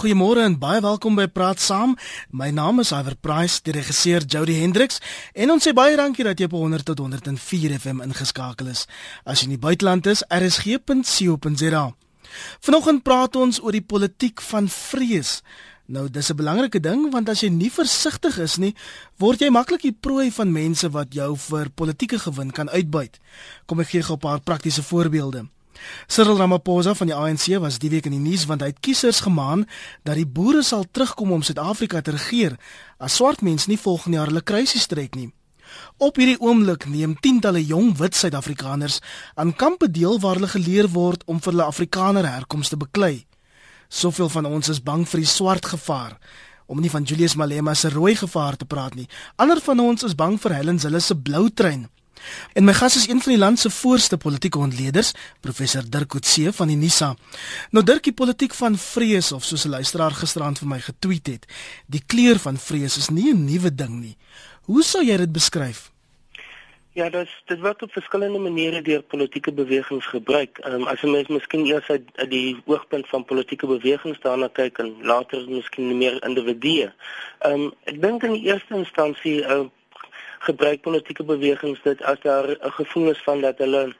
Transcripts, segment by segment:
Goeiemôre en baie welkom by Praat Saam. My naam is Iver Price, die regisseur Jody Hendricks, en ons sê baie dankie dat jy op 100 tot 104 FM ingeskakel is. As jy in die buiteland is, rsg.co.za. Vanoggend praat ons oor die politiek van vrees. Nou, dis 'n belangrike ding want as jy nie versigtig is nie, word jy maklik die prooi van mense wat jou vir politieke gewin kan uitbuit. Kom ek gee gou 'n paar praktiese voorbeelde. Cyril Ramaphosa van die ANC was die week in die nuus want hy het kiesers gemaan dat die boere sal terugkom om Suid-Afrika te regeer as swart mense nie volgende jaar hulle kruisies trek nie. Op hierdie oomblik neem tientalle jong wit Suid-Afrikaners aan kampe deel waar hulle geleer word om vir hulle Afrikaner herkoms te beklei. Soveel van ons is bang vir die swart gevaar om nie van Julius Malema se rooi gevaar te praat nie. Ander van ons is bang vir Helen Zille se blou trein. En my gas is een van die land se voorste politieke ontleeders, professor Dirk Coetzee van die NISA. Nou Dirk, die politiek van vrees of soos 'n luisteraar gisterand vir my getweet het, die kleur van vrees is nie 'n nuwe ding nie. Hoe sou jy dit beskryf? Ja, dit dit word op verskillende maniere deur politieke bewegings gebruik. Ehm um, as 'n mens miskien eers uit, uit die oogpunt van politieke bewegings daarna kyk en later miskien meer individue. Ehm um, ek dink in die eerste instansie ehm uh, gebruik politieke bewegings dit as daar 'n gevoel is van dat hulle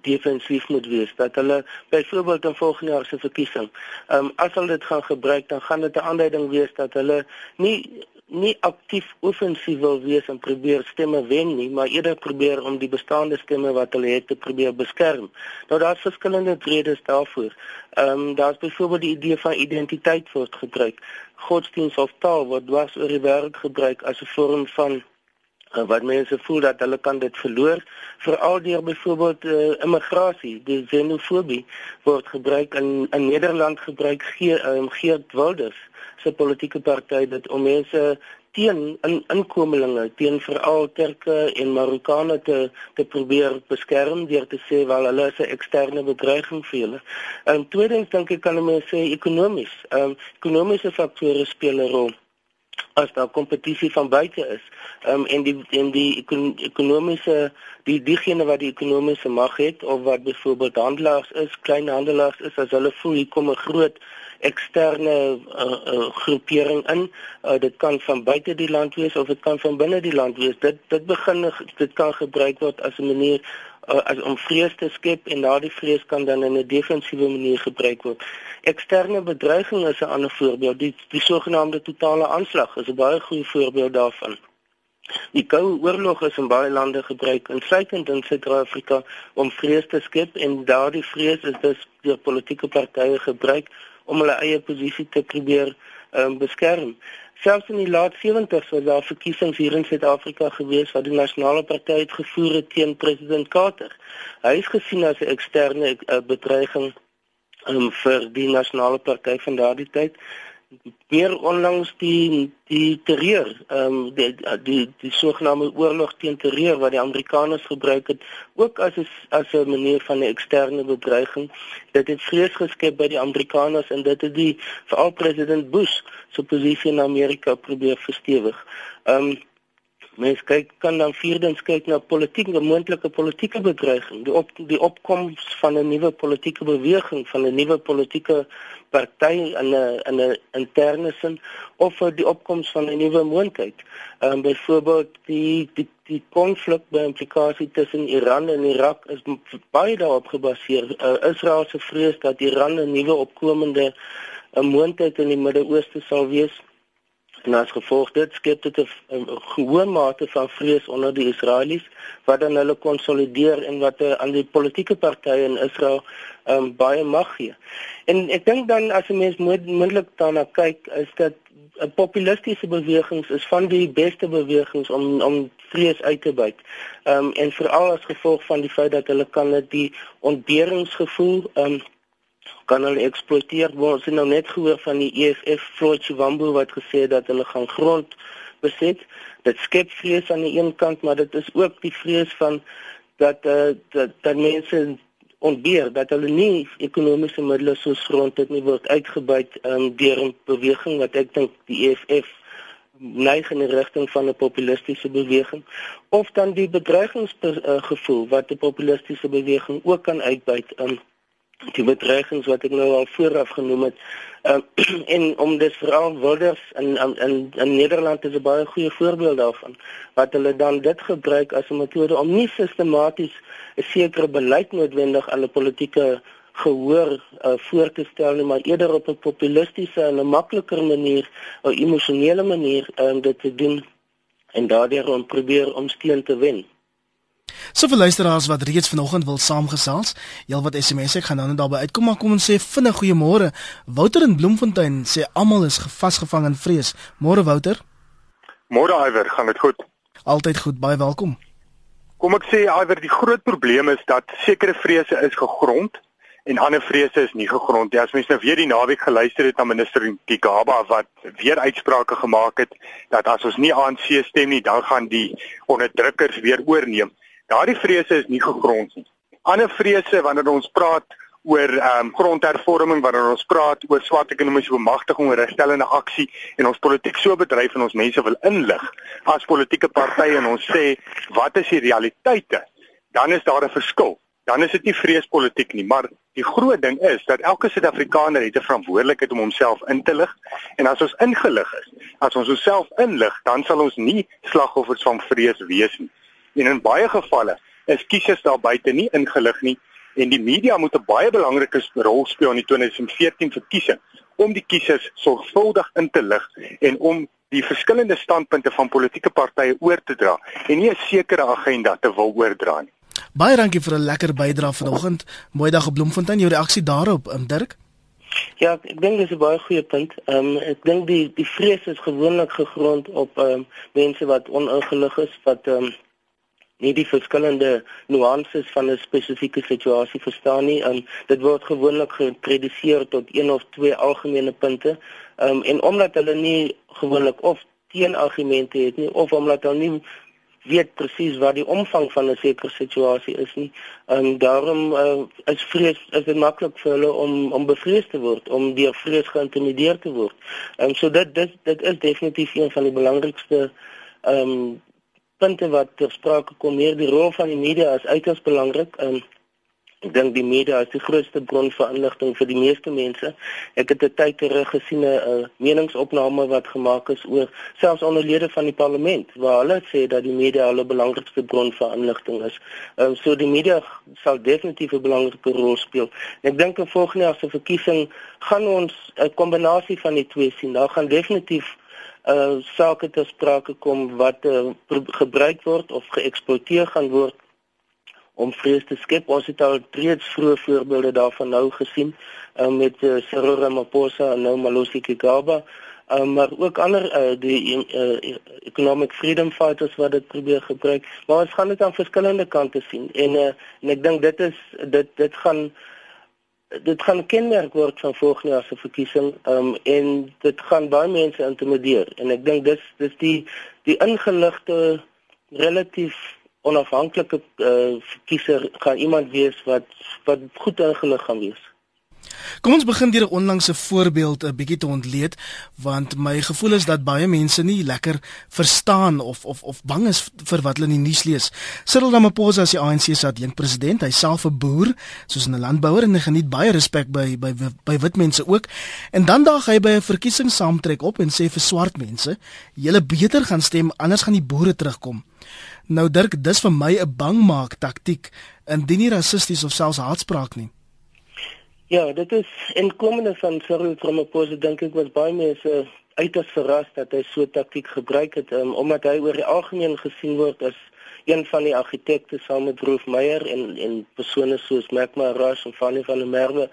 defensief moet wees dat hulle byvoorbeeld in volgende jaar se verkiesing ehm um, as hulle dit gaan gebruik dan gaan dit 'n aanduiding wees dat hulle nie nie aktief offensief wil wees en probeer stemme wen nie maar eerder probeer om die bestaande stemme wat hulle het te probeer beskerm. Nou daar's verskillende redes daarvoor. Ehm um, daar's byvoorbeeld die idee van identiteit word gebruik. Godsdienst of taal word dwars oor die wêreld gebruik as 'n vorm van uh, wat mense voel dat hulle kan dit verloor veral deur byvoorbeeld uh, immigrasie die xenofobie word gebruik in in Nederland gebruik gee um, Geert Wilders se politieke party dit om mense teen in inkomelinge teen veral Turke en Marokkane te te probeer beskerm deur te sê wel hulle is 'n eksterne bedreiging vir hulle. En tweedens dink ek kan mense sê ekonomies. Ehm um, ekonomiese faktore speel 'n rol as daar kompetisie van buite is. Ehm um, en die en die ekon ekonomiese die diegene wat die ekonomiese mag het of wat byvoorbeeld handelaars is, klein handelaars is as hulle voel hier kom 'n groot eksterne uh, uh, groepering in. Uh, dit kan van buite die land wees of dit kan van binne die land wees. Dit dit begin dit kan gebruik word as 'n manier uh, as om vrees te skep en daardie vrees kan dan in 'n defensiewe manier gebruik word. Eksterne bedreiging is 'n ander voorbeeld. Die die sogenaamde totale aanslag is 'n baie goeie voorbeeld daarvan. Die koue oorlog is in baie lande gebruik, insluitend in Suid-Afrika, om vrees te skep en daardie vrees is dus deur politieke partye gebruik om hulle eie posisie te probeer um, beskerm. Selfs in die laat 70s was daar verkiesings hier in Suid-Afrika gewees wat die nasionale party het gevoer teen president Carter. Hy is gesien as 'n eksterne uh, bedreiging um, vir die nasionale party van daardie tyd weer onlangs die die terreur ehm um, die die die sogenaamde oorlog teen terreur wat die Amerikaners gebruik het ook as 'n as 'n manier van 'n eksterne bedreiging dit het vrees geskep by die Amerikaners en dit het die veral president Bush se posisie in Amerika probeer verstewig. Ehm um, mens kyk kan dan vierdens kyk na politiek en moontlike politieke bedreiging die op die opkoms van 'n nuwe politieke beweging van 'n nuwe politieke party in 'n in 'n interne sin of die opkoms van 'n nuwe moontlikheid. Ehm um, byvoorbeeld die die die konflik by implikasie tussen Iran en Irak is baie daarop gebaseer. Uh, Israel se vrees dat Iran 'n nuwe opkomende 'n uh, moontlikheid in die Midde-Ooste sal wees. En as gevolg dit skep dit 'n hoë mate van vrees onder die Israelies wat dan hulle konsolideer en wat uh, aan die politieke partye in Israel um, baie mag gee. En ek dink dan as 'n mens moontlik daarna kyk, is dat populistiese bewegings is van die beste bewegings om om vrees uit te buit. Ehm um, en veral as gevolg van die feit dat hulle kan dit die ontberingsgevoel ehm um, kan hulle eksploiteer. Ons het nou net gehoor van die EFF Floyd Chiwambu wat gesê het dat hulle gaan grond beset. Dit skep vrees aan die een kant, maar dit is ook die vrees van dat eh uh, dat, dat mense ontbeer dat hulle nie ekonomiese middele soos grond het nie word uitgebuit um, deur 'n beweging wat ek dink die EFF neig in die rigting van 'n populistiese beweging of dan die bedreigingsgevoel uh, wat 'n populistiese beweging ook kan uitbuit. Um, die bedreigings wat ek nou al vooraf genoem het. Um, en om dit veral wilders in in in Nederland is 'n baie goeie voorbeeld daarvan wat hulle dan dit gebruik as 'n metode om nie sistematies 'n sekere beleid noodwendig aan 'n politieke gehoor uh, voor te stel nie, maar eerder op 'n populistiese en 'n makliker manier, 'n emosionele manier om um, dit te doen en daardeur om probeer om steun te wen. So vir luisteraars wat reeds vanoggend wil saamgesels, heel wat SMS ek gaan nou net daarby uitkom maar kom ons sê vinnig goeiemôre. Wouter in Bloemfontein sê almal is vasgevang in vrees. Môre Wouter. Môre Iwer, gaan dit goed? Altyd goed, baie welkom. Kom ek sê Iwer, die groot probleem is dat sekere vrese is gegrond en ander vrese is nie gegrond nie. As mens nou weer die naweek geluister het na minister Gigaba wat weer uitsprake gemaak het dat as ons nie ANC stem nie, dan gaan die onderdrukkers weer oorneem. Daardie vrese is nie gegrond nie. Ander vrese wanneer ons praat oor ehm um, grondhervorming wanneer ons praat oor swart ekonomiese bemagtiging en regstellende aksie en ons politiek so bedryf en ons mense wil inlig as politieke partye en ons sê wat is die realiteite? Dan is daar 'n verskil. Dan is dit nie vreespolitiek nie maar die groot ding is dat elke suid-Afrikaner het 'n verantwoordelikheid om homself in te lig en as ons ingelig is as ons onsself inlig dan sal ons nie slagoffers van vrees wees nie en in baie gevalle is kiesers daar buite nie ingelig nie en die media moet 'n baie belangrike rol speel in die 2014 verkiesing om die kiesers sorgvuldig in te lig en om die verskillende standpunte van politieke partye oor te dra en nie 'n sekere agenda te wil oordra nie. Baie dankie vir 'n lekker bydrae vanoggend. Mooi dag op Bloemfontein. Jou reaksie daarop, um, Dirk? Ja, ek dink dis 'n baie goeie punt. Ehm um, ek dink die die vrees is gewoonlik gegrond op ehm um, mense wat oningelig is wat ehm um, nie die verskillende nuances van 'n spesifieke situasie verstaan nie. Um, dit word gewoonlik geprediseer tot een of twee algemene punte. Um, en omdat hulle nie gewoonlik of teenargumente het nie of omdat hulle nie weet presies wat die omvang van 'n sekere situasie is nie. Um, daarom uh, is vrees is dit maklik vir hulle om om bevrees te word, om deur vrees geïntimideer te word. Um, so dit dit dit is definitief een van die belangrikste ehm um, punte wat ter sprake kom hier die rol van die media is uiters belangrik. Um, ek dink die media is die grootste bron van inligting vir die meeste mense. Ek het 'n tyd terug gesien 'n uh, meningsopname wat gemaak is oor selfs onder lede van die parlement waar hulle sê dat die media hulle belangrikste bron van inligting is. Um, so die media sal definitief 'n belangrike rol speel. En ek dink in volgende jaar se verkiesing gaan ons 'n kombinasie van die twee sien. Daar gaan definitief uh sake te sprake kom wat uh, gebruik word of geëksploiteer gaan word om vrees te skep. Ons het al reeds vroeë voorbeelde daarvan nou gesien uh, met uh, Cyril Ramaphosa en nou Malosi Kigaba. Uh, maar ook ander uh, die uh, economic freedom fighters wat dit probeer gebruik. Maar ons gaan dit aan verskillende kante sien en uh, en ek dink dit is dit dit gaan dit gaan kenmerk word van volgende jaar se verkiesing um, en dit gaan baie mense intimideer en ek dink dis dis die die ingeligte relatief onafhanklike uh, verkiezer gaan iemand wees wat wat goed ingelig gaan wees. Kom ons begin deur 'n onlangse voorbeeld 'n bietjie te ontleed want my gevoel is dat baie mense nie lekker verstaan of of of bang is vir wat hulle in die nuus lees. Cyril Ramaphosa is die ANC se adjunk president. Hy self 'n boer, soos 'n landbouer en hy geniet baie respek by by by wit mense ook. En dan daag hy by 'n verkiesingssaamtrek op en sê vir swart mense, "Julle beter gaan stem anders gaan die boere terugkom." Nou Dirk, dis vir my 'n bangmaak taktiek indien nie rassisties of selfs haatspraak nie. Ja, dit is in komende van Cyril Ramaphosa dink ek was baie mense uiters verras dat hy so taktiek gebruik het um, omdat hy oor die algemeen gesien word as een van die argitekte saam met Roof Meyer en en persone soos Magma Rush en Fanny van der Merwe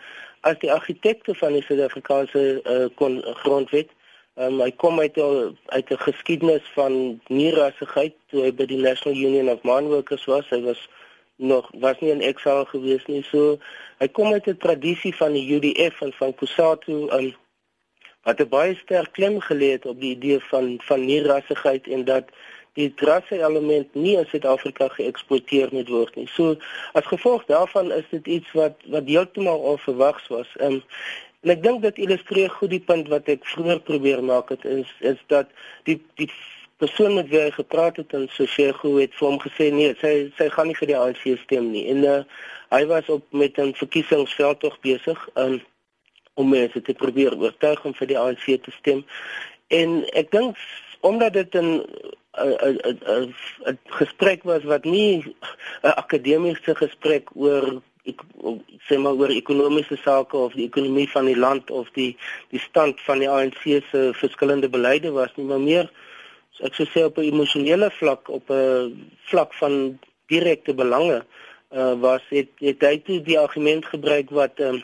as die argitekte van die Suid-Afrikaanse uh, grondwet. Um, hy kom uit al, uit 'n geskiedenis van nierassigheid toe hy by die National Union of Mine Workers was. Hy was nog was nie in eksaal gewees nie. So hy kom uit 'n tradisie van die UDF en van Kusatu en wat 'n baie sterk klem gelê het op die idee van van nie-rassigheid en dat die rasse element nie in Suid-Afrika geëksploiteer moet word nie. So as gevolg daarvan is dit iets wat wat heeltemal onverwags was. Um, en ek dink dit illustreer goed die punt wat ek vroeër probeer maak het is is dat die die persoon met wie hy gepraat het in Sosego het vir hom gesê nee, sy sy gaan nie vir die ANC stem nie. En uh, hy was op met 'n verkiesingsveldtog besig um, om mense te probeer oortuig om vir die ANC te stem. En ek dink omdat dit 'n 'n 'n gesprek was wat nie 'n akademiese gesprek oor ek sê maar oor ekonomiese sake of die ekonomie van die land of die die stand van die ANC se verskillende beleide was nie maar meer ek sou sê op 'n emosionele vlak op 'n vlak van direkte belange uh, was het het hy toe die argument gebruik wat um,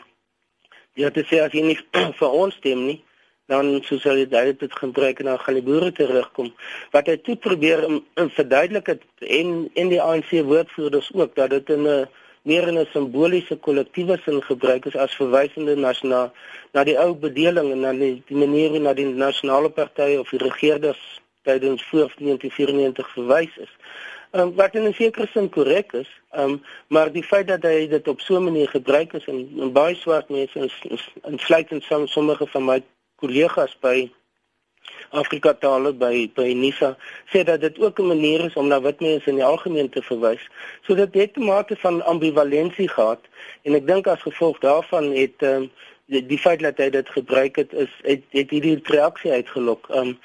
jy het gesê as jy nie vir ons stem nie dan sou sal jy dit gebruik en dan gaan die boere terugkom. Wat hy toe probeer um, verduidelik het en in die ANC woordvoerders ook dat dit in 'n meer in 'n simboliese kollektiewe sin gebruik is as verwysende na na, die ou bedeling en na die, die manier hoe na die nasionale partye of die regerders tydens voor 1994 verwys is. Um, wat in 'n sekere sin korrek is, um, maar die feit dat hy dit op so 'n manier gebruik is en, en baie swart mense is, is insluitend sommige van my kollegas by Afrika tale by by Nisa sê dat dit ook 'n manier is om na wit mense in die algemeen te verwys. So dit het 'n mate van ambivalensie gehad en ek dink as gevolg daarvan het um, die, die feit dat hy dit gebruik het is het, het hierdie reaksie uitgelok. Um,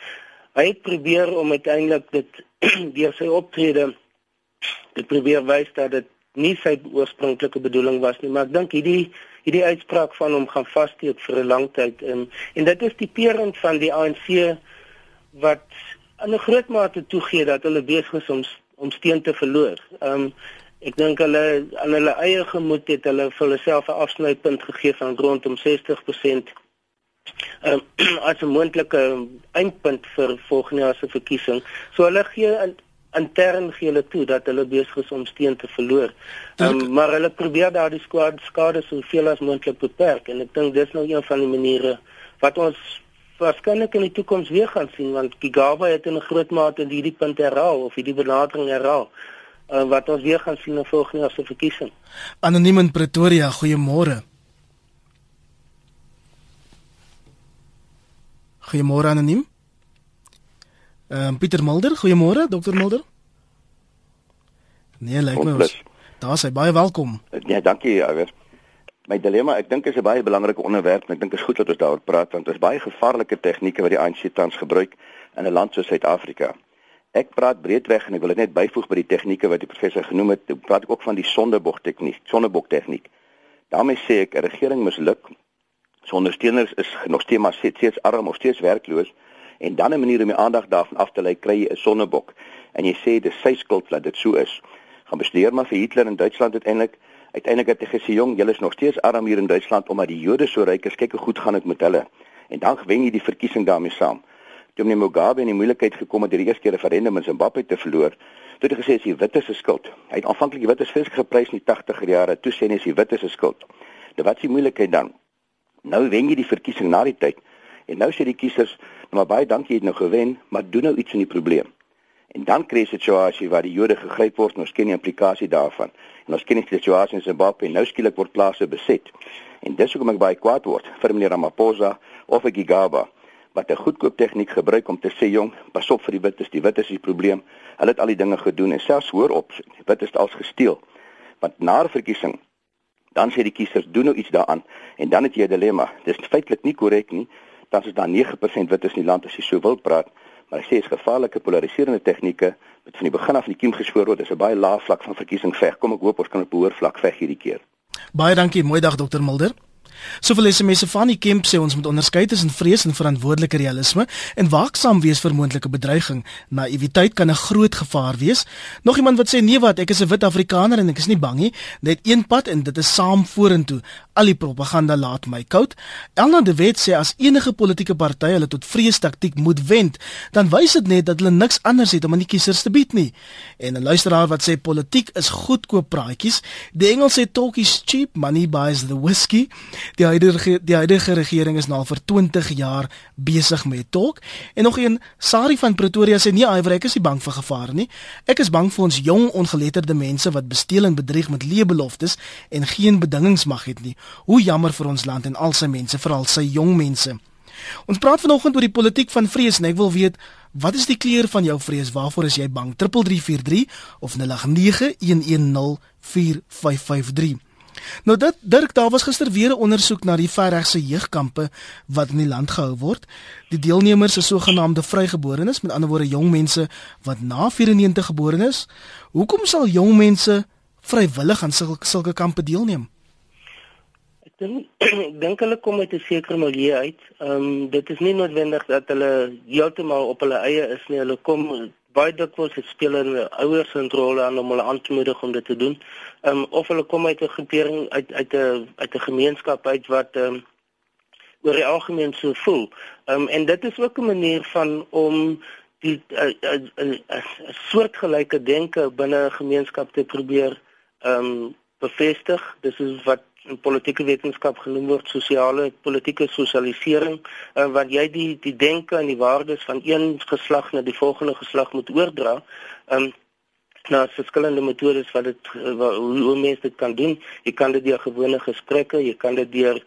hy het probeer om uiteindelik dit deur sy optrede te probeer wys dat dit nie sy oorspronklike bedoeling was nie, maar ek dink hierdie hierdie uitspraak van hom gaan vassteek vir 'n lang tyd en en dit is die perend van die ANC wat in 'n groot mate toegee dat hulle besig is om om steen te verloor. Um ek dink hulle aan hulle eie gemoed het hulle vir hulle self 'n afsnypunt gegee van rondom 60% um, as 'n moontlike eindpunt vir volgende jaar se verkiesing. So hulle gee intern gee hulle toe dat hulle besig is om steen te verloor. Um, maar hulle probeer daardie skade skade soveel as moontlik beperk en ek dink dis nou een van die maniere wat ons waarskynlik in die toekoms weer gaan sien want Gigaba het in 'n groot mate hierdie punt herhaal of hierdie benadering herhaal uh, wat ons weer gaan sien in volgende jaar se verkiesing. Anoniem in Pretoria, goeiemôre. Goeiemôre anoniem. Ehm um, Pieter Mulder, goeiemôre Dr Mulder. Nee, lyk my ons. Daar sê baie welkom. Ja, dankie Iwer. My dilemma, ek dink is 'n baie belangrike onderwerp en ek dink is goed dat ons daaroor praat want dit is baie gevaarlike tegnieke wat die ANC tans gebruik in 'n land soos Suid-Afrika. Ek praat breedweg en ek wil dit net byvoeg by die tegnieke wat die professor genoem het. Ek praat ook van die sondebok tegniek, sondebok tegniek. daarmee sê ek 'n regering misluk. Sondersteuners is nog steeds maar steeds arm of steeds werkloos en dan 'n manier om die aandag daarvan af te lei kry jy 'n sonnebok en jy sê dis sy skuld dat dit so is. Gaan bestuur maar vir Hitler in Duitsland uiteindelik. Uiteindelik het hy gesê jong, julle is nog steeds arm hier in Duitsland omdat die Jode so ryk is. Kyk hoe goed gaan dit met hulle. En dan wen jy die verkiesing daarmee saam. Toe meneer Mugabe in die moeilikheid gekom het deur die eerste keer referendum in Zimbabwe te verloor, toe het hy gesê dis die witte se skuld. Hy het aanvanklik die witte se vreeslik geprys in die 80er jare. Toe sê hy dis die witte se skuld. Nou wat is die moeilikheid dan? Nou wen jy die verkiesing na die tyd. En nou sê die kiesers, nou maar baie dankie jy het nou gewen, maar doen nou iets aan die probleem. En dan kry jy 'n situasie waar die Jode gegryp word, nou skien die implikasie daarvan. En ons ken die situasie in Zimbabwe, nou skielik word plase beset. En dis hoekom ek baie kwaad word vir meneer Ramaphosa of ek Gigaba wat 'n goedkoop tegniek gebruik om te sê jong, pas op vir die wites, die wites is die probleem. Hulle het al die dinge gedoen en selfs hoor op, die wites het als gesteel. Want na verkiesing dan sê die kiesers doen nou iets daaraan en dan het jy 'n dilemma. Dis feitelik nie korrek nie dan is daar 9% wit is in die land as jy so wil praat, maar ek sê is gevaarlike polariserende tegnieke wat van die begin af in die kiem gespoor word, is 'n baie lae vlak van verkiesing veg. Kom ek hoop ons kan op hoër vlak veg hierdie keer. Baie dankie, mooi dag dokter Mulder. Soveel SMS van die Kemp sê ons moet onderskei tussen vrees en verantwoordelike realisme en waaksaam wees vir moontlike bedreiging. Naïwiteit kan 'n groot gevaar wees. Nog iemand wat sê nee wat, ek is 'n wit Afrikaner en ek is nie bang nie. Net een pad en dit is saam vorentoe. Al die propaganda laat my koud. Elna de Wet sê as enige politieke party hulle tot vreestaktiek moet wend, dan wys dit net dat hulle niks anders het om aan die kiesers te bied nie. En 'n luisteraar wat sê politiek is goedkoop praatjies. Die Engels sê talk is cheap, money buys the whiskey. Die huidige die huidige regering is nou vir 20 jaar besig met talk. En nog een, Sari van Pretoria sê nee, Iver, ek is nie bang vir gevare nie. Ek is bang vir ons jong ongeletterde mense wat besteel en bedrieg met leë beloftes en geen bedingings mag het nie. Hoe jammer vir ons land en al sy mense, veral sy jong mense. Ons praat vanoggend oor die politiek van vrees en ek wil weet wat is die kleur van jou vrees? Waarvoor is jy bang? 3343 of 0891104553. Nou dit Dirk, daar was gister weer 'n ondersoek na die verregse jeugkampe wat in die land gehou word. Die deelnemers is sogenaamde vrygeborenes, met ander woorde jong mense wat na 94 gebore is. Hoekom sal jong mense vrywillig aan sulke sulke kampe deelneem? Dink dink hulle kom uit 'n sekere milieu uit. Ehm um, dit is nie noodwendig dat hulle heeltemal op hulle eie is nie. Hulle kom baie dikwels het speel hulle ouers 'n rol aan om hulle aan te moedig om dit te doen. Ehm um, of hulle kom uit 'n groepering uit uit 'n uit 'n gemeenskap uit wat ehm um, oor die algemeen so voel. Ehm um, en dit is ook 'n manier van om die 'n soortgelyke denke binne 'n gemeenskap te probeer ehm um, bevestig. Dis is wat in politieke wetenskap genoem word sosiale politieke sosialisering uh, wat jy die die denke en die waardes van een geslag na die volgende geslag moet oordra. Um nou verskillende metodes wat dit uh, hoe, hoe mense dit kan doen. Jy kan dit deur gewone gesprekke, jy kan dit deur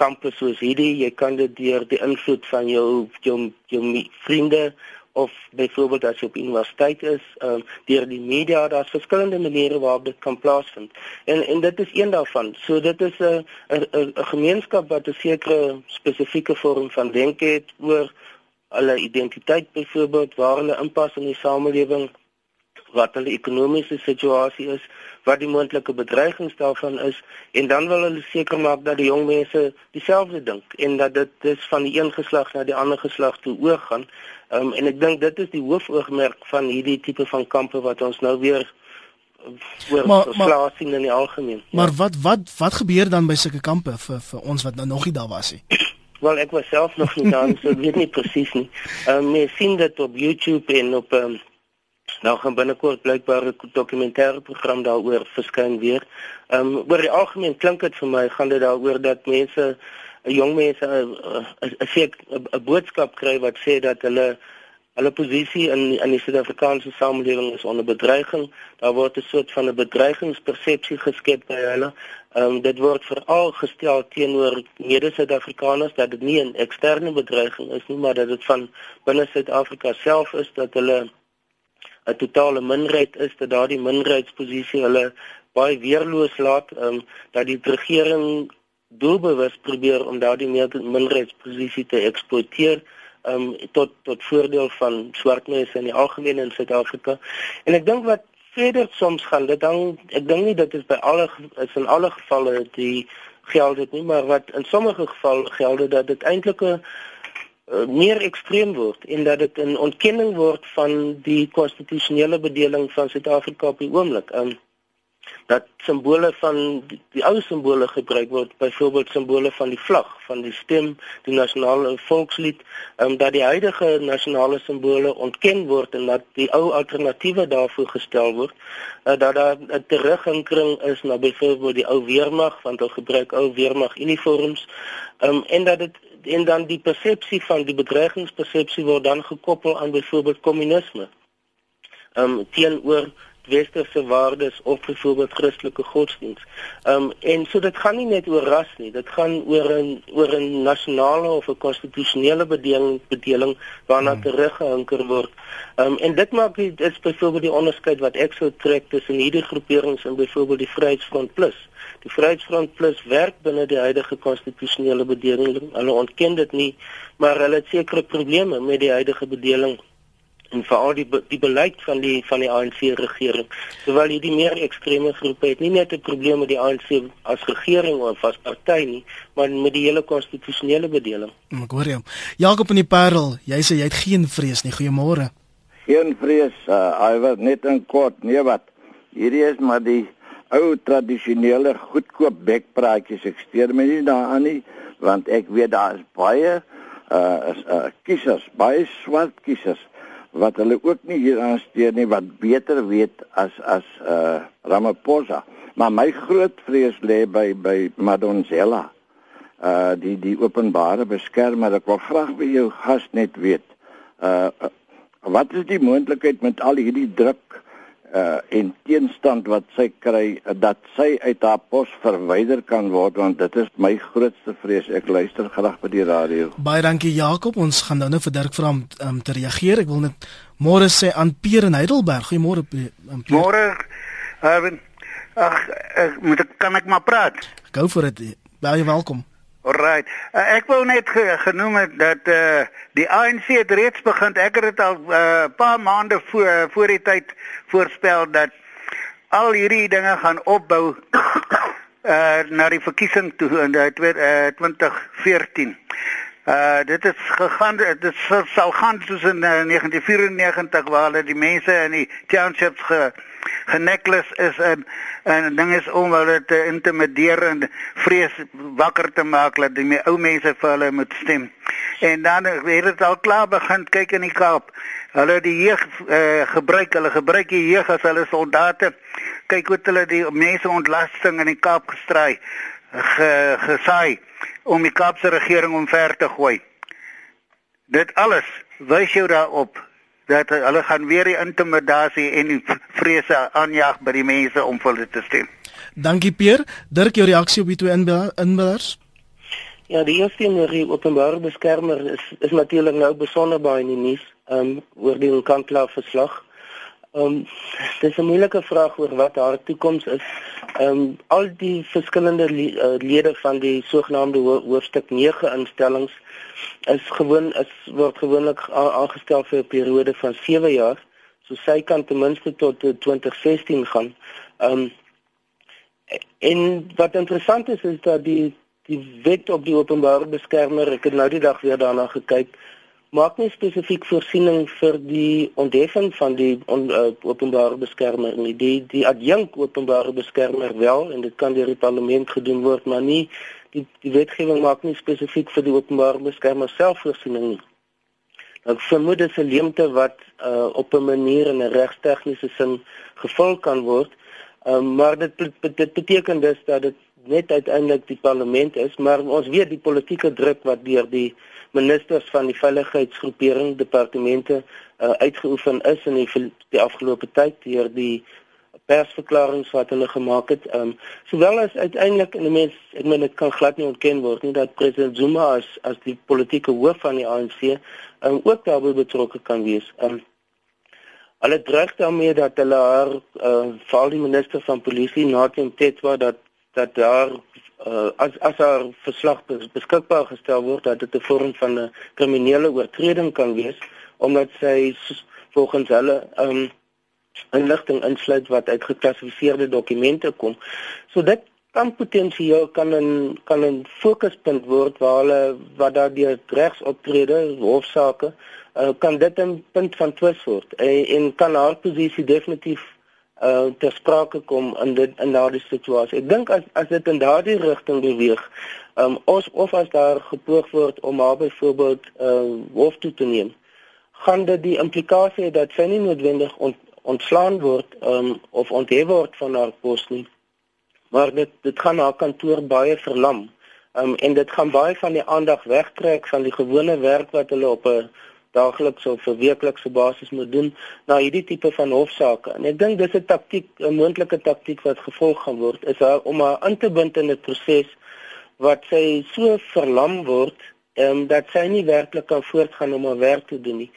kampe soos hierdie, jy kan dit deur die invloed van jou jou jou vriende of byvoorbeeld as jy op universiteit is, ehm um, deur die media, daar's verskillende maniere waarop dit kan plaasvind. En en dit is een daarvan. So dit is 'n 'n 'n gemeenskap wat 'n sekere spesifieke vorm van denke het oor hulle identiteit byvoorbeeld, waar hulle inpas in die samelewing, wat hulle ekonomiese situasie is, wat die moontlike bedreigings daarvan is en dan wil hulle seker maak dat die jong mense dieselfde dink en dat dit dis van die een geslag na die ander geslag toe oorgaan. Um, en ek dink dit is die hoofoogmerk van hierdie tipe van kampe wat ons nou weer oor slaas sien in die algemeen. Maar ja. wat wat wat gebeur dan by sulke kampe vir vir ons wat nou nog nie daar was nie? Wel ek was self nog nie daar, so ek weet nie presies nie. Ehm um, mens sien dit op YouTube en op ehm um, nou gaan binnekort blykbaar 'n dokumentêre program daaroor verskyn weer. Ehm um, oor die algemeen klink dit vir my gaan dit daaroor dat mense jong mense 'n seek 'n boodskap kry wat sê dat hulle hulle posisie in in die Suid-Afrikaanse samelewing is onder bedreiging. Daar word 'n soort van 'n bedreigingspersepsie geskep by hulle. Ehm um, dit word veral gestel teenoor mede-Suid-Afrikaners dat dit nie 'n eksterne bedreiging is nie, maar dat dit van binne Suid-Afrika self is dat hulle 'n totale minderheid is, dat daardie minderheidsposisie hulle baie weerloos laat, ehm um, dat die regering doelbewus probeer om daardie minderheidsposisie te eksploiteer um, tot tot voordeel van swart mense in die algemeen in Suid-Afrika. En ek dink wat verder soms gaan dit dan ek dink nie dit is by alle is in alle gevalle die geld dit nie, maar wat in sommige gevalle geld dat dit eintlik 'n uh, meer ekstreem word en dat dit 'n ontkenning word van die konstitusionele bedeling van Suid-Afrika op die oomblik. Um, dat simbole van die, die ou simbole gebruik word byvoorbeeld simbole van die vlag van die stem die nasionale volkslied um, dat die huidige nasionale simbole ontken word en dat die ou alternatiewe daarvoor gestel word uh, dat daar 'n terughinkering is na byvoorbeeld die ou weermag want hulle gebruik ou weermag uniforms um, en dat dit en dan die persepsie van die bedreigingspersepsie word dan gekoppel aan byvoorbeeld kommunisme um, teenoor westerse waardes of byvoorbeeld Christelike godsdiens. Ehm um, en so dit gaan nie net oor ras nie, dit gaan oor 'n oor 'n nasionale of 'n konstitusionele bedeling bedeling waarna hmm. teruggehinker word. Ehm um, en dit maak dit is byvoorbeeld die onderskeid wat ek sou trek tussen hierdie groeperings en byvoorbeeld die Vryheidsfront Plus. Die Vryheidsfront Plus werk binne die huidige konstitusionele bedeling. Hulle ontken dit nie, maar hulle het sekere probleme met die huidige bedeling en veral die die beleid van die van die ANC regering. Terwyl hierdie meer ekstreme groepe het nie net 'n probleem met die ANC as regering of as party nie, maar met die hele konstitusionele bedeling. Ek hoor jou. Jakob in die Parel, jy sê jy het geen vrees nie. Goeiemôre. Geen vrees. Uh, hy was net in kort, nee wat. Hierdie is maar die ou tradisionele goedkoop bekpraatjies. Ek steur my nie daaraan nie, want ek weet daar is baie uh, uh kiesers, baie swart kiesers wat hulle ook nie hier aansteer nie wat beter weet as as uh Ramaphosa. Maar my groot vrees lê by by Madonsela. Uh die die openbare beskermer. Ek wil graag by jou gas net weet. Uh wat is die moontlikheid met al hierdie druk uh en teenstand wat sy kry dat sy uit haar pos verwyder kan word want dit is my grootste vrees. Ek luister graag by die radio. Baie dankie Jakob. Ons gaan nou net vir Dirk vra om um, te reageer. Ek wil net môre sê aan Pier in Heidelberg. Goeiemôre um, môre Erwin. Ag ek moet ek kan ek maar praat? Gou vir dit baie welkom Alright. Uh, ek wou net ge genoem het dat eh uh, die ANC het reeds begin. Ek het dit al 'n uh, paar maande voor voor die tyd voorspel dat al hierdie dinge gaan opbou eh uh, na die verkiesing toe in uh, 2014. Uh dit is gegaan dit sal gaan soos in uh, 1994 waar hulle die mense in die townships ge geneklis is en en ding is om hulle te intimideer en vrees wakker te maak dat die ou mense vir hulle moet stem. En dan het dit al klaar begin kyk in die Kaap. Hulle die jeug uh, gebruik, hulle gebruik die jeug as hulle soldate. Kyk hoe hulle die mense ontlasting in die Kaap gestry ge, gesaai om die Kaapse regering omver te gooi. Dit alles wys jou daarop dat hulle gaan weer die intimidasie en die vrese aanjaag by die mense om vir hulle te stem. Dankie Pier. Dirk jou reaksie op die twee inbellers? Ja, die eerste een oor die openbare beskermer is is natuurlik nou besonder baie in die nuus, ehm um, oor die Nkandla verslag. Ehm um, dis 'n moeilike vraag oor wat haar toekoms is. Ehm um, al die verskillende eh, lede van die sogenaamde hoofstuk 9 instellings is gewoon is word gewoonlik aangestel vir 'n periode van 7 jaar. So sy kan ten minste tot 2016 gaan. Ehm um, en wat interessant is is dat die die wet op die openbare beskermer, ek het nou die dag weer daarna gekyk, maak nie spesifiek voorsiening vir die ontheffing van die on, uh, openbare beskermer nie. Die die adjunk openbare beskermer wel en dit kan deur die parlement gedoen word, maar nie die die wetgewing maak nie spesifiek vir die openbare beskermer self voorsiening nie. Ek vermoed dit is 'n leemte wat uh, op 'n manier in 'n regstegniese sin gevul kan word. Um, maar dit dit beteken dus dat dit net uiteindelik die parlement is, maar ons weet die politieke druk wat deur die ministers van die veiligheidsgroepering departemente uh, uitgeoefen is in die, die afgelope tyd deur die persverklaringe wat hulle gemaak het. Ehm um, sowel as uiteindelik en mense ek meen dit kan glad nie ontken word nie dat president Zuma as as die politieke hoof van die ANC ehm um, ook daarbey betrokke kan wees. Ehm um, hulle dreig daarmee dat hulle haar eh uh, val die minister van polisie Natem Tetwa dat dat daar uh, as as haar verslag beskikbaar gestel word dat dit 'n vorm van 'n kriminele oortreding kan wees omdat sy volgens hulle ehm um, inligting insluit wat uit geklassifiseerde dokumente kom. So dit kan potensieel kan 'n kan 'n fokuspunt word waar hulle wat daar deur regsoptrede hofsaake uh, kan dit 'n punt van twis word en, en kan haar posisie definitief uh ter sprake kom in dit in daardie situasie. Ek dink as as dit in daardie rigting beweeg, um ons of as daar gepoog word om haar byvoorbeeld uh hof toe te neem, gaan dit die implikasie hê dat sy nie noodwendig ont, ontslaan word um, of onthef word van haar pos nie. Maar dit dit gaan haar kantoor baie verlam. Um, en dit gaan baie van die aandag wegtrek van die gewone werk wat hulle op 'n daaglikse of weeklikse basis moet doen na hierdie tipe van hofsaake. En ek dink dis 'n taktik, 'n moontlike taktik wat gevolg gaan word is haar om haar in te bind in 'n proses wat sy so verlam word ehm um, dat sy nie werklik kan voortgaan om haar werk te doen nie.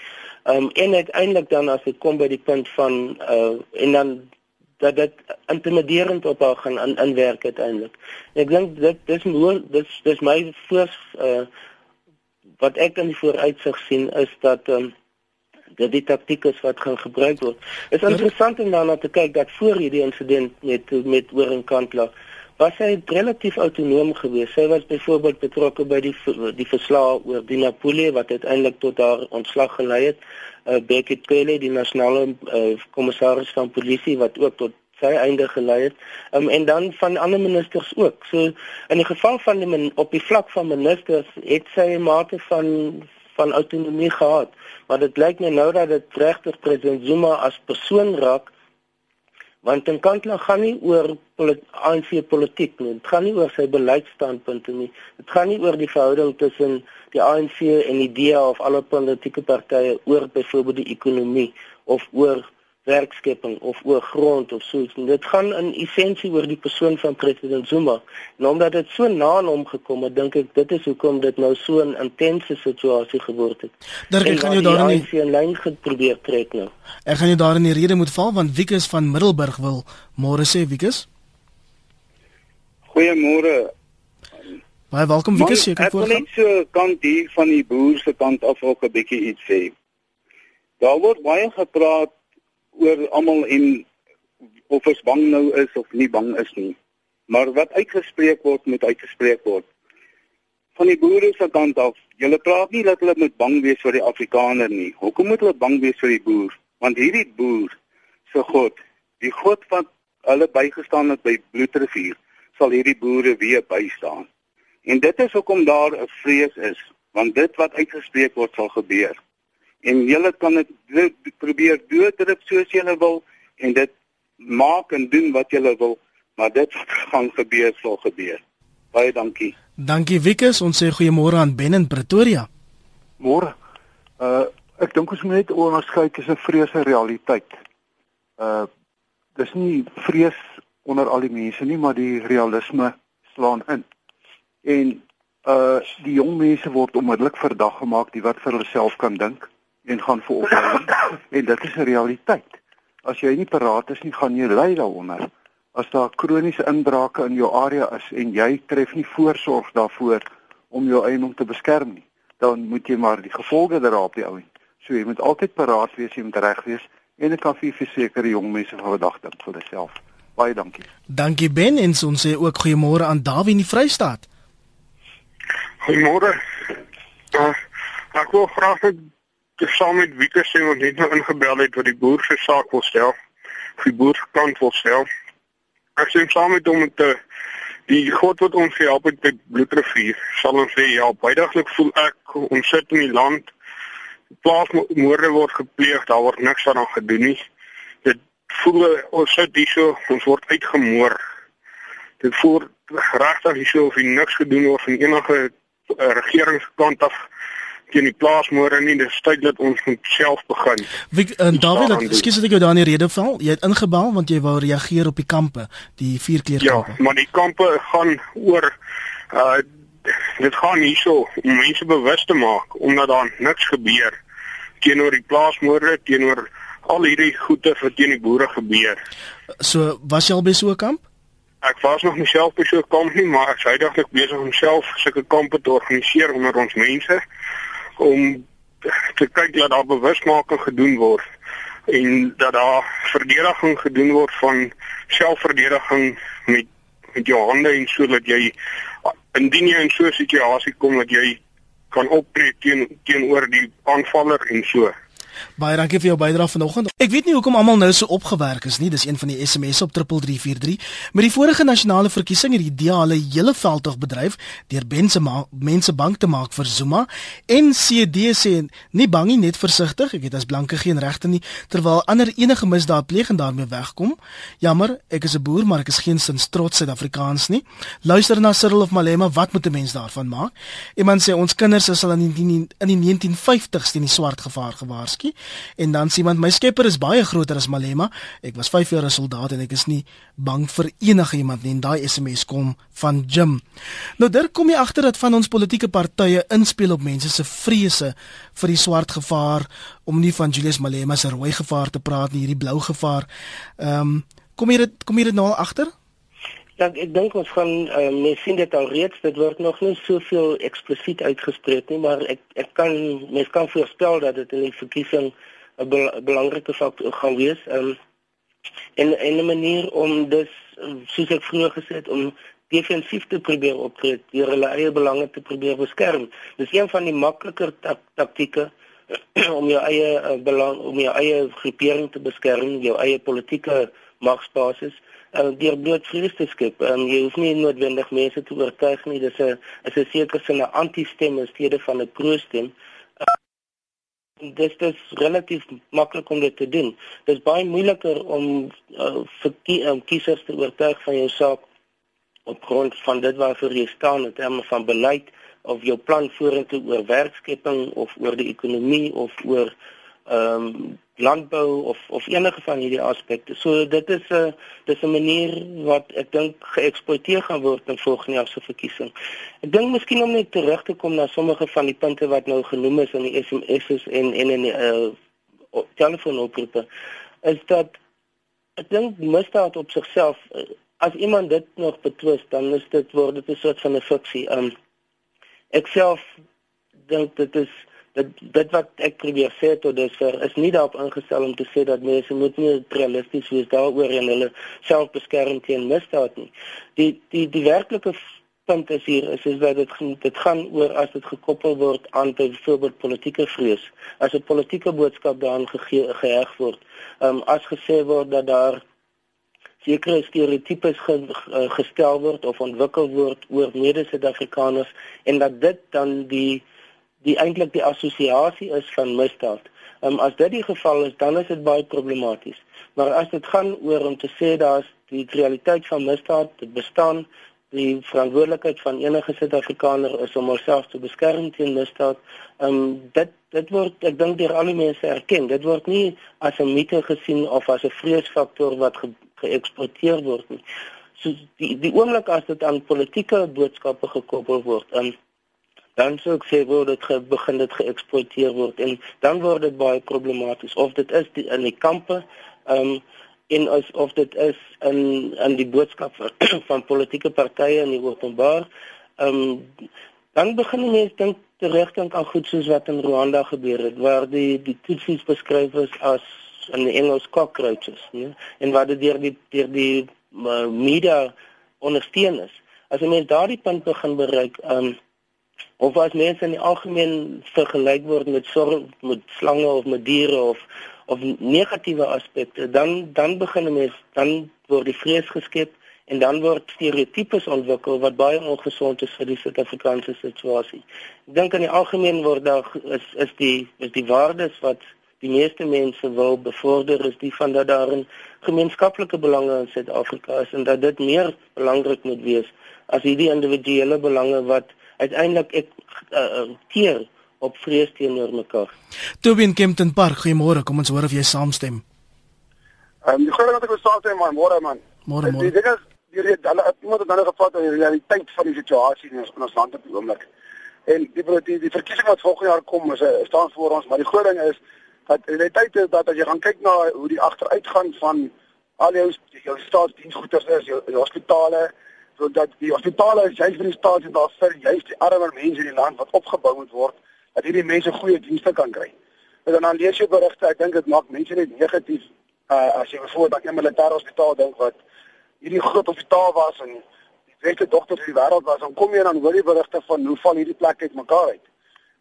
Ehm um, en uiteindelik dan as dit kom by die punt van uh en dan dat dit intimiderend op haar gaan in, inwerk uiteindelik. Ek dink dit dis mooi dis dis my voor uh wat ek in die vooruitsig sien is dat ehm um, dat die taktiek is wat gaan gebruik word. Is interessant om daarna te kyk dat voor hierdie insident met met Orenkantla was hy relatief autonoom geweest. Sy was byvoorbeeld betrokke by die die verslag oor die Napoleon wat uiteindelik tot haar ontslag gelei het. Uh, Becky Cele, die nasionale uh, kommissaris van polisie wat ook tot sy einde gelei het. Um, en dan van ander ministers ook. So in die geval van die op die vlak van ministers het sy 'n mate van van autonomie gehad. Maar dit lyk my nou dat dit regtig president Zuma as persoon raak want in Kantla gaan nie oor ANC politiek nie. Dit gaan nie oor sy beleidsstandpunte nie. Dit gaan nie oor die verhouding tussen die ANC en die DA of alle politieke partye oor byvoorbeeld die ekonomie of oor werkskepping of oor grond of so iets. Dit gaan in essensie oor die persoon van president Zuma. En omdat dit so na aan hom gekom het, dink ek dit is hoekom dit nou so 'n intense situasie geword het. Dirk, ek gaan jou daarin nie in lyn probeer trek nou. Ek gaan jou daarin die rede moet val want Wikus van Middelburg wil môre sê Wikus. Goeiemôre. Baie welkom Wikus, ek kan voorgaan. Ek wil net so kant hier van die boer se kant af ook 'n bietjie iets sê. Daar word baie gepraat oor almal en of ons bang nou is of nie bang is nie. Maar wat uitgespreek word moet uitgespreek word. Van die boere se kant af, julle praat nie dat hulle moet bang wees vir die Afrikaner nie. Hoekom moet hulle bang wees vir die boer? Want hierdie boer se God, die God wat hulle bygestaan het by Bloedrivier, sal hierdie boere weer bystaan. En dit is hoekom daar 'n vrees is, want dit wat uitgespreek word sal gebeur en julle kan dit probeer doodruk soos julle wil en dit maak en doen wat julle wil, maar dit gaan gebeur sal gebeur. Baie dankie. Dankie Wikus, ons sê goeiemôre aan Ben in Pretoria. Môre. Uh ek dink ons moet net onderskei tussen vrees en realiteit. Uh dis nie vrees onder al die mense nie, maar die realisme slaan in. En uh die jong mense word onmiddellik verdag gemaak die wat vir hulle self kan dink en gaan vir opleiding en dit is 'n realiteit. As jy nie paraat is nie, gaan jy ly daaronder. As daar kroniese inbrake in jou area is en jy tref nie voorsorg daarvoor om jou eiendom te beskerm nie, dan moet jy maar die gevolge dra op die ou end. So jy moet altyd paraat wees, jy moet reg wees en ek kan vir verseker jong mense van vandag dink vir hulself. Baie dankie. Dankie Ben en ons sê ook goeiemôre aan Dawie in die Vrystaat. Goeiemôre. Uh, ek wil graag te saam met Wieke sê wat net nou ingebel het wat die boer se saak wil stel. Die boer se kant wil stel. Ek sê saam met hom te die God wat ons help met die bloedrivier sal ons sê ja, bydaglik voel ek ons sit in die land plaasmoorde word gepleeg, daar word niks aan gedoen nie. Dit voel ons sit hier so, ons word uitgemoor. Dit voel regtig hier so of niks gedoen word van enige uh, regeringskant af teen die plaasmoorde nie, dis tyd dat ons moet self begin. Wie en uh, David, ekskuus dat ek jou daar in die rede val. Jy het ingebel want jy wou reageer op die kampe, die vierkleurkampe. Ja, maar die kampe gaan oor uh dit gaan nie so om mense bewus te maak omdat daar niks gebeur teenoor die plaasmoorde, teenoor al hierdie goeie wat teen die boere gebeur. So, was jy al by so 'n kamp? Ek was nog nie self by so 'n kamp nie, maar ek is heidaglik besig om self sulke kampe te organiseer onder ons mense om te kyk dat daar bewusmaking gedoen word en dat daar verdediging gedoen word van selfverdediging met met jou hande en sodat jy indien jy in so 'n situasie kom dat jy kan optree teen teenoor die aanvaller en so. Baie dankie vir jou bydrae vanoggend. Ek weet nie hoekom almal nou so opgewerk is nie. Dis een van die SMS'e op 3343. Met die vorige nasionale verkiesing het die DA hulle hele veldtog bedryf deur mense mense bang te maak vir Zuma en CD sê nie bang nie, net versigtig. Ek het as blanke geen regte nie terwyl ander enige misdaad pleeg en daarmee wegkom. Jammer, ek is 'n boer, maar ek is geen sins trots Suid-Afrikaans nie. Luister na Cyril of Malema, wat moet 'n mens daarvan maak? Iemand sê ons kinders is al in die in die 1950s teen die swart gevaar gewaarsku en dan sê iemand my skepper is baie groter as Malema. Ek was 5 jaar 'n soldaat en ek is nie bang vir enige iemand nie. En daai SMS kom van Jim. Nou daar kom jy agter dat van ons politieke partye inspel op mense se vrese vir die swart gevaar om nie van Julius Malema se rooi gevaar te praat nie, hierdie blou gevaar. Ehm um, kom jy dit kom jy dit nou al agter? Ja, ek dink ons gaan uh, mens sien dit al reeds, dit word nog nie soveel eksplisiet uitgespreek nie, maar ek ek kan mens kan voorspel dat dit in die verkiesing 'n bel belangrike faktor gaan wees. Um, en 'n manier om dus soos ek vroeër gesê het om defensief te probeer optree, deur hulle eie belange te probeer beskerm. Dis een van die makliker tak taktieke om jou eie uh, belang om jou eie groepering te beskerm, jou eie politieke magsbasis deur bloot vrees te skep. Um, jy hoef nie noodwendig mense te oortuig nie. Dis 'n is 'n sekere sin 'n anti-stem in steede van 'n pro-stem. Uh, dit is relatief maklik om dit te doen. Dit is baie moeiliker om uh, vir kie, um, kiesers te oortuig van jou saak op grond van dit waarvoor jy staan in terme van beleid of jou plan vorentoe oor werkskepping of oor die ekonomie of oor ehm um, landbou of of enige van hierdie aspekte. So dit is 'n dis 'n manier wat ek dink geëksploiteer gaan word in volgende jaar se verkiesing. Ek dink miskien om net terug te kom na sommige van die punte wat nou genoem is in die SMS's en en in die uh, telefoonoproepe is dat ek dink misdaad op sigself uh, as iemand dit nog betwis dan is dit word dit 'n soort van 'n fiksie. Um ek self dink dit is dat dit wat ek probeer sê tot dusver is nie daarop ingestel om te sê dat mense moet nie realisties wees daaroor en hulle self beskerm teen misdaad nie. Die die die werklike punt is hier is is dat dit dit gaan oor as dit gekoppel word aan byvoorbeeld politieke vrees. As 'n politieke boodskap daaraan geheg word, um, as gesê word dat daar sekere stereotypes ge, gestel word of ontwikkel word oor mede-Suid-Afrikaners en dat dit dan die die eintlik die assosiasie is van misdaad. Um, as dit die geval is, dan is dit baie problematies. Maar as dit gaan oor om te sê daar's die realiteit van misdaad, dit bestaan, die verantwoordelikheid van enige Suid-Afrikaner is om homself te beskerm teen misdaad. Um dit dit word ek dink deur al die mense erken. Dit word nie as 'n mite gesien of as 'n vreesfaktor wat ge, geëksploiteer word nie. So die die oomblik as dit aan politieke boodskappe gekoppel word, um dan sou ek sê word dit ge, begin dit geëksploiteer word en dan word dit baie problematies. Of dit is die, in die kampe ehm um, en as of dit is in in die boodskap van, van politieke partye in die openbaar ehm um, dan begin mense dink terugdink aan goed soos wat in Rwanda gebeur het waar die die Tutsis beskryf is as in die Engels cockroaches nee en wat dit deur die deur die uh, media ondersteun is. As 'n mens daardie punt begin bereik ehm um, of as mense in die algemeen vergelyk word met sorg met slange of met diere of of negatiewe aspekte dan dan begin mense dan word die vrees geskep en dan word stereotypes ontwikkel wat baie ongesond is vir die Suid-Afrikaanse situasie. Ek dink in die algemeen word daar is is die is die waardes wat die meeste mense wil bevorder is die van dat daar 'n gemeenskaplike belange in Suid-Afrika is en dat dit meer belangrik moet wees as hierdie individuele belange wat uiteindelik ek uh, keer op vrees teenoor mekaar. Tobin Kempton Park, goeiemôre. Kom ons hoor of jy saamstem. Ehm um, die groot wat ek saamstem man, môre man. Môre môre. Die ding is die hulle iemand het nou gevat oor die realiteit van die situasie in ons, in ons land op die oomblik. En die die, die verkiesing wat volgende jaar kom is staan voor ons, maar die groot ding is dat die realiteit is dat as jy gaan kyk na hoe die agteruitgang van al jou jou staatsdiensgoeders is, jou, jou hospitale, sodat die hospitale is juist vir die staat en daar vir juist die armer mense in die land wat opgebou moet word dat hierdie mense goeie dienste kan kry. En dan lees jy berigte, ek dink dit maak mense net negatief uh, as jy bijvoorbeeld aan 'n militêre hospitaal dink wat hierdie groot hospitaal was en die beste dokters in die wêreld was, dan kom jy dan hoor jy berigte van hoe val hierdie plek uit mekaar uit.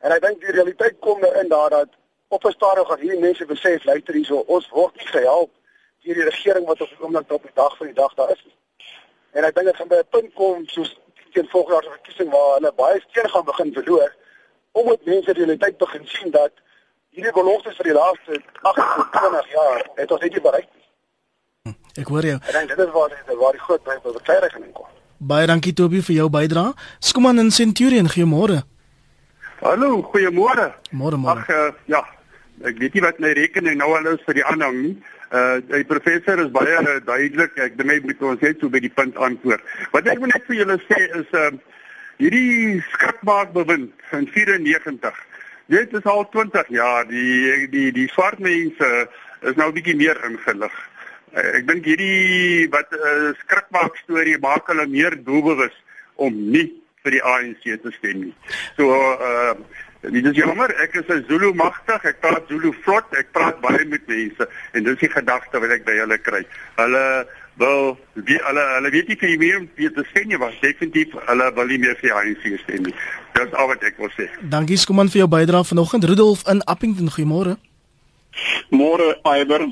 En ek dink die realiteit kom nou in daar dat op 'n stadium gaan hierdie mense besef luister hierso, ons word nie gehelp deur die regering wat die oomblik op die dag van die dag daar is nie. En ek dink dit gaan by 'n punt kom soos teen volgende jaar se verkiesing waar hulle baie steun gaan begin verloor omdat mense die realiteit begin sien dat hierdie beloftes vir die laaste 28 jaar het ons net nie bereik nie. Hm, ek hoor jou. Ek dink dit is waar dit waar die groot by bekleiniging kom. Baie dankie Toby vir jou bydrae. Skuman in Centurion, goeiemôre. Hallo, goeiemôre. Môre môre. Ag uh, ja, ek weet nie wat my rekening nou al is vir die aanhang nie. Uh die professor is baie uh, duidelik. Ek dink hy moet ons net so by die punt antwoord. Wat ek wil net vir julle sê is uh hierdie skrikmaak bewind in 94. Dit is al 20 jaar. Die die die swart mense is nou 'n bietjie meer ingelig. Uh, ek dink hierdie wat uh, skrikmaak storie maak hulle meer doelbewus om nie vir die ANC te stem nie. So uh Dit is jammer, ek is 'n Zulu magtig, ek praat Zulu vlot, ek praat baie met mense en dis die gedagte wat ek by hulle kry. Hulle wil wie hulle hulle weet nie vir wie wie te sê nie, was definitief hulle wil nie meer vir ANC stem nie. Dis al wat ek wil sê. Dankie Skuman vir jou bydrae vanoggend. Rudolf in Appington, goeiemôre. Môre Iber.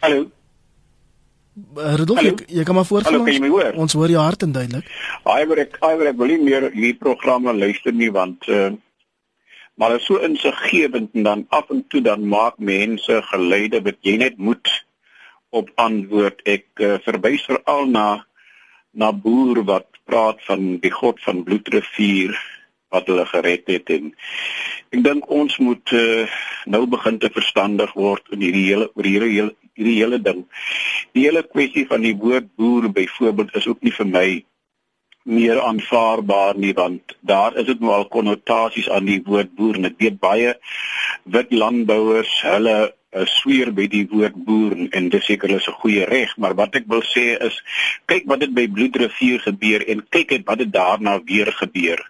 Hallo. Rudolf, jy, jy kan maar voortgaan. Hallo, kan jy my hoor? Ons hoor jou hart en duidelik. Iber, ek Iber, ek wil nie meer hierdie programme luister nie want uh maar is so insiggewend en dan af en toe dan maak mense geluide wat jy net moet op antwoord. Ek uh, verwys veral na na boer wat praat van die god van bloedrivier wat hulle gered het en ek dink ons moet uh, nou begin te verstandig word in hierdie hele oor hierdie hele hierdie hele ding. Die hele kwessie van die woord boer byvoorbeeld is ook nie vir my meer aanvaarbaar nie want daar is dit nou al konnotasies aan die woord boer en ek weet baie wit landbouers hulle sweer by die woord boer en dis seker is 'n goeie reg maar wat ek wil sê is kyk wat dit by Bloedrivier gebeur en kyk wat dit daarna weer gebeur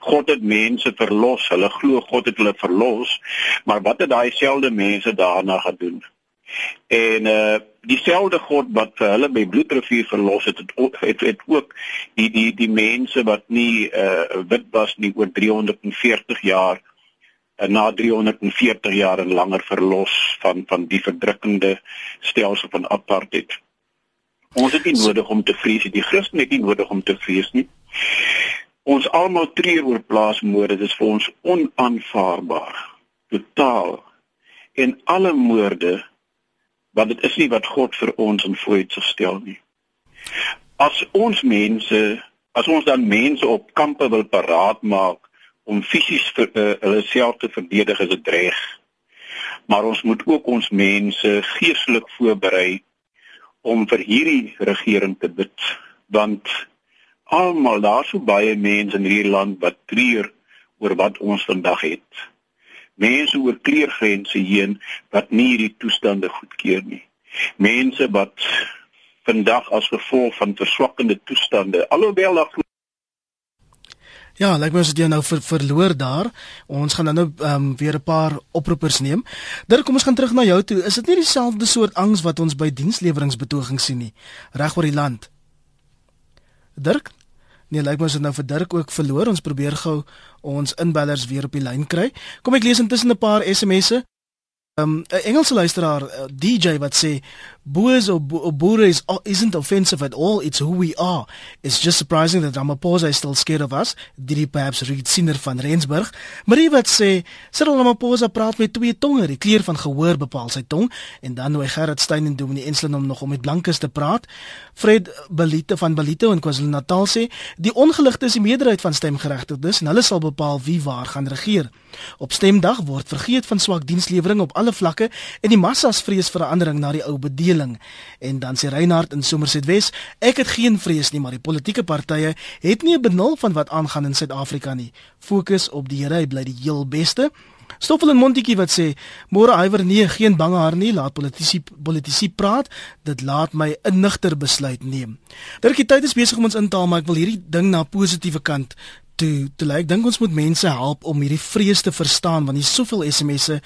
God het mense verlos. Hulle glo God het hulle verlos. Maar wat het daai selfde mense daarna gedoen? En uh dieselfde God wat vir hulle by Bloedrivier verlos het, het het, het ook die die die mense wat nie uh wit was nie oor 340 jaar uh, na 340 jaar en langer verlos van van die verdrukkende stelsel van apartheid. Ons het nie nodig om te vrees nie. Die Christen het nie nodig om te vrees nie. Ons almal treur oor plaasmoorde, dit is vir ons onaanvaarbaar. Totaal. En alle moorde want dit is nie wat God vir ons in vooruitsig stel nie. As ons mense, as ons dan mense op kampe wil paraat maak om fisies vir uh, hulle self te verdedig as 'n dreig. Maar ons moet ook ons mense geestelik voorberei om vir hierdie regering te bid want almal daar so baie mense in hierdie land wat treur oor wat ons vandag het. Mense oor kleurgrense heen wat nie hierdie toestande goedkeur nie. Mense wat vandag as gevolg van verswakkende toestande alhoewel daar Ja, lyk my ons het jou nou ver, verloor daar. Ons gaan nou ehm um, weer 'n paar oproepers neem. Dirk, kom ons gaan terug na jou toe. Is dit nie dieselfde soort angs wat ons by diensleweringspogings sien nie reg oor die land? Dirk? Nee, lyk my ons het nou vir Dirk ook verloor. Ons probeer gou ons inbellers weer op die lyn kry. Kom ek lees intussen 'n paar SMS'e. Um 'n Engelse luisteraar uh, DJ wat sê boers or, bo or boere is uh, isn't offensive at all. It's who we are. It's just surprising that Ramaphosa is still scared of us did he perhaps read Sinner van Rensburg. Marie wat sê Cyril Ramaphosa praat met twee tonge. Die kleur van gehoor bepaal sy tong. En dan nooi Gerard Steyn en Dominee Enslin om nog om met blankes te praat. Fred Belite van Belite in KwaZulu-Natal sê die ongeligte is die meerderheid van stemgeregtigdes en hulle sal bepaal wie waar gaan regeer. Op stemdag word vergeet van swak dienslewering op alle vlakke en die massas vrees verandering na die ou bedeling. En dan sê Reinhard in Somerset Wes, ek het geen vrees nie, maar die politieke partye het nie 'n benul van wat aangaan in Suid-Afrika nie. Fokus op die Here, hy bly die heel beste. Stoffel en Montetjie wat sê, môre iwer nee, geen bange haar nie, laat politici politici praat, dit laat my 'n nigter besluit neem. Dirkie tyd is besig om ons in te haal, maar ek wil hierdie ding na positiewe kant toe toe like, ek dink ons moet mense help om hierdie vrees te verstaan want hier's soveel SMS'e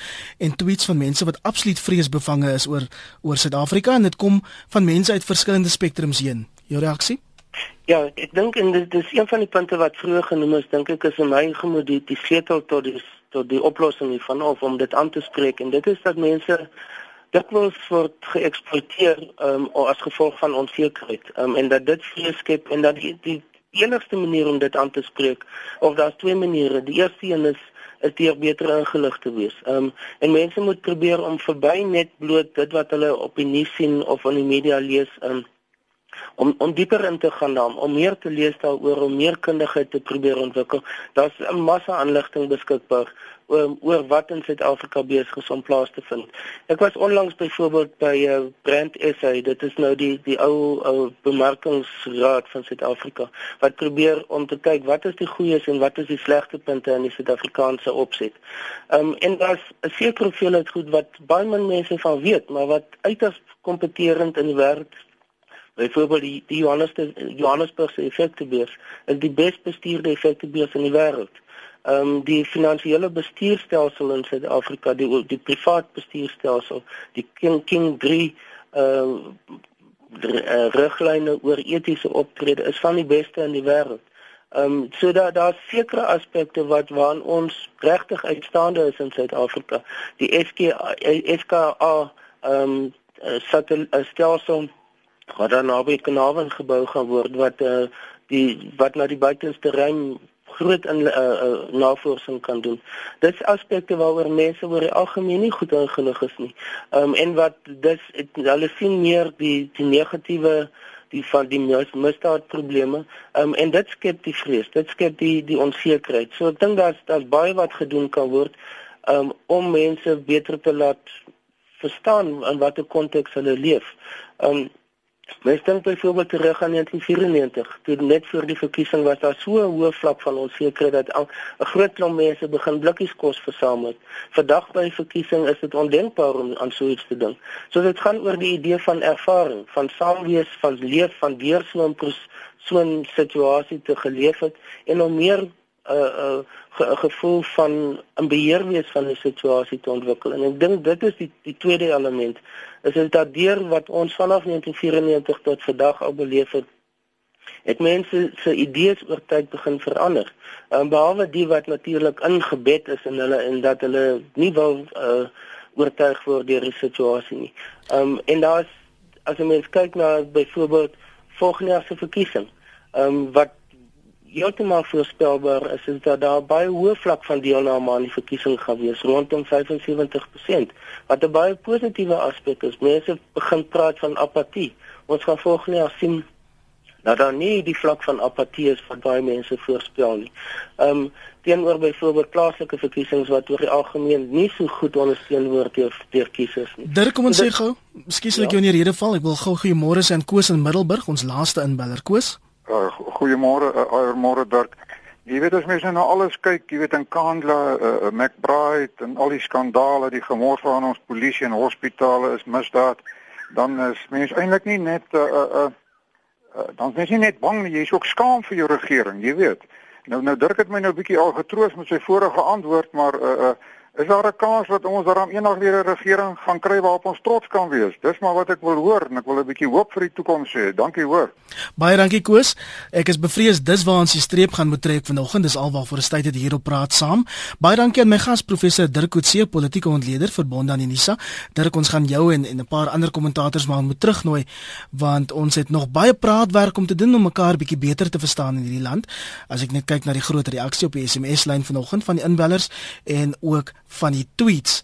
en tweets van mense wat absoluut vreesbevange is oor oor Suid-Afrika en dit kom van mense uit verskillende spektrums heen. Jou reaksie? Ja, ek dink en dit is een van die punte wat vroeër genoem is, dink ek is in my gemoed die, die sleutel tot die tot die oplossing hiervan of om dit aan te spreek en dit is dat mense dikwels word geëksploiteer um, as gevolg van onsekerheid um, en dat dit vrees skep en dat die, die enigste manier om dit aan te spreek of daar's twee maniere. Die eerste een is is deur beter ingelig te wees. Ehm um, en mense moet probeer om verby net bloot dit wat hulle op die nuus sien of in die media lees um, om om dieper in te gaan dan om meer te lees daaroor om meer kundigheid te probeer ontwikkel. Daar's 'n massa aanligting beskikbaar um, oor wat in Suid-Afrika besig is om plaas te vind. Ek was onlangs byvoorbeeld by uh, Brand SA, dit is nou die die ou ou bemarkingsraad van Suid-Afrika wat probeer om te kyk wat is die goeies en wat is die slegte punte in die Suid-Afrikaanse opset. Ehm um, en daar's 'n sekere hoeveelheid goed wat baie min mense van weet, maar wat uiters kompeterend in die wêreld Byvoorbeeld die, die Johannes Johannesburgse effektebeurs is die bes bestuurde effektebeurs in die wêreld ehm um, die finansiële bestuurstelsel in Suid-Afrika, die die privaat bestuurstelsel, die King King 3 ehm uh, riglyne oor etiese optrede is van die beste in die wêreld. Ehm um, so daar daar's sekere aspekte wat waaraan ons regtig uitstaande is in Suid-Afrika. Die SK SKA ehm um, stelsel wat dan naby Kanaal gebou gaan word wat uh, die wat na die buitenste ruim groot in uh, uh, navorsing kan doen. Dis aspekte waaroor mense oor die algemeen nie goed ingelig is nie. Ehm um, en wat dis het, hulle sien meer die die negatiewe die van die mis, misdaadprobleme. Ehm um, en dit skep die vrees, dit skep die die onsekerheid. So ek dink daar's daar's baie wat gedoen kan word um, om mense beter te laat verstaan in watter konteks hulle leef. Um Mens dink byvoorbeeld terug aan 1994, toe net voor die verkiesing was daar so 'n hoë vlak van onsekerheid dat 'n groot klomp mense begin blikkies kos versamel. Vandag by verkiesing is dit ondenkbaar om aan so iets te dink. So dit gaan oor die idee van ervaring, van saamwees, van leef, van deur so 'n so 'n situasie te geleef het en om meer 'n uh, 'n uh, gevoel van 'n beheer wees van die situasie te ontwikkel. En ek dink dit is die die tweede element is dit dat deur wat ons vanaf 1994 tot vandag al beleef het het mense se idees oor tyd begin verander. Um, behalwe die wat natuurlik ingebed is in hulle en dat hulle nie wil uh, oortuig word deur die situasie nie. Ehm um, en daar's as 'n mens kyk na byvoorbeeld volgende jaar se verkiesing, ehm um, wat heeltemal voorspelbaar is, is dat daar baie hoë vlak van deelname aan die verkiesing gaan wees, rondom 75%, wat 'n baie positiewe aspek is. Mense begin praat van apatie. Ons gaan volgende jaar sien dat daar nie die vlak van apatie is wat baie mense voorspel nie. Ehm um, teenoor byvoorbeeld plaaslike verkiesings wat oor die algemeen nie so goed ondersteun word deur deur kiesers nie. Dirk, kom ons sê gou, skielik ja? jou in die rede val. Ek wil gou goeiemôre sê aan Koos in Middelburg, ons laaste inbeller Koos. Uh, Goeiemôre, uh, môre Dirk. Jy weet as mense nou alles kyk, jy weet in Kandla, uh, McBride en al die skandale, die gemors van ons polisie en hospitale is misdaad, dan is mense eintlik nie net uh uh, uh dan is jy net bang nie, jy is ook skaam vir jou regering, jy weet. Nou nou Dirk het my nou 'n bietjie al getroos met sy vorige antwoord, maar uh uh Is daar 'n kans dat ons daarom eendag weer 'n regering gaan kry waarop ons trots kan wees? Dis maar wat ek wil hoor en ek wil 'n bietjie hoop vir die toekoms hê. Dankie hoor. Baie dankie Koos. Ek is bevrees dis waar ons die streep gaan moet trek vanoggend. Dis alwaarvoor ons tyd het hier op praat saam. Baie dankie aan my gas professor Dirk Coetzee, politieke ontleder verbonde aan Unisa. Dirk, ons gaan jou en en 'n paar ander kommentators maar moet terugnooi want ons het nog baie praatwerk om te doen om mekaar bietjie beter te verstaan in hierdie land. As ek net kyk na die groot reaksie op die SMS lyn vanoggend van die inwellers en ook van die tweets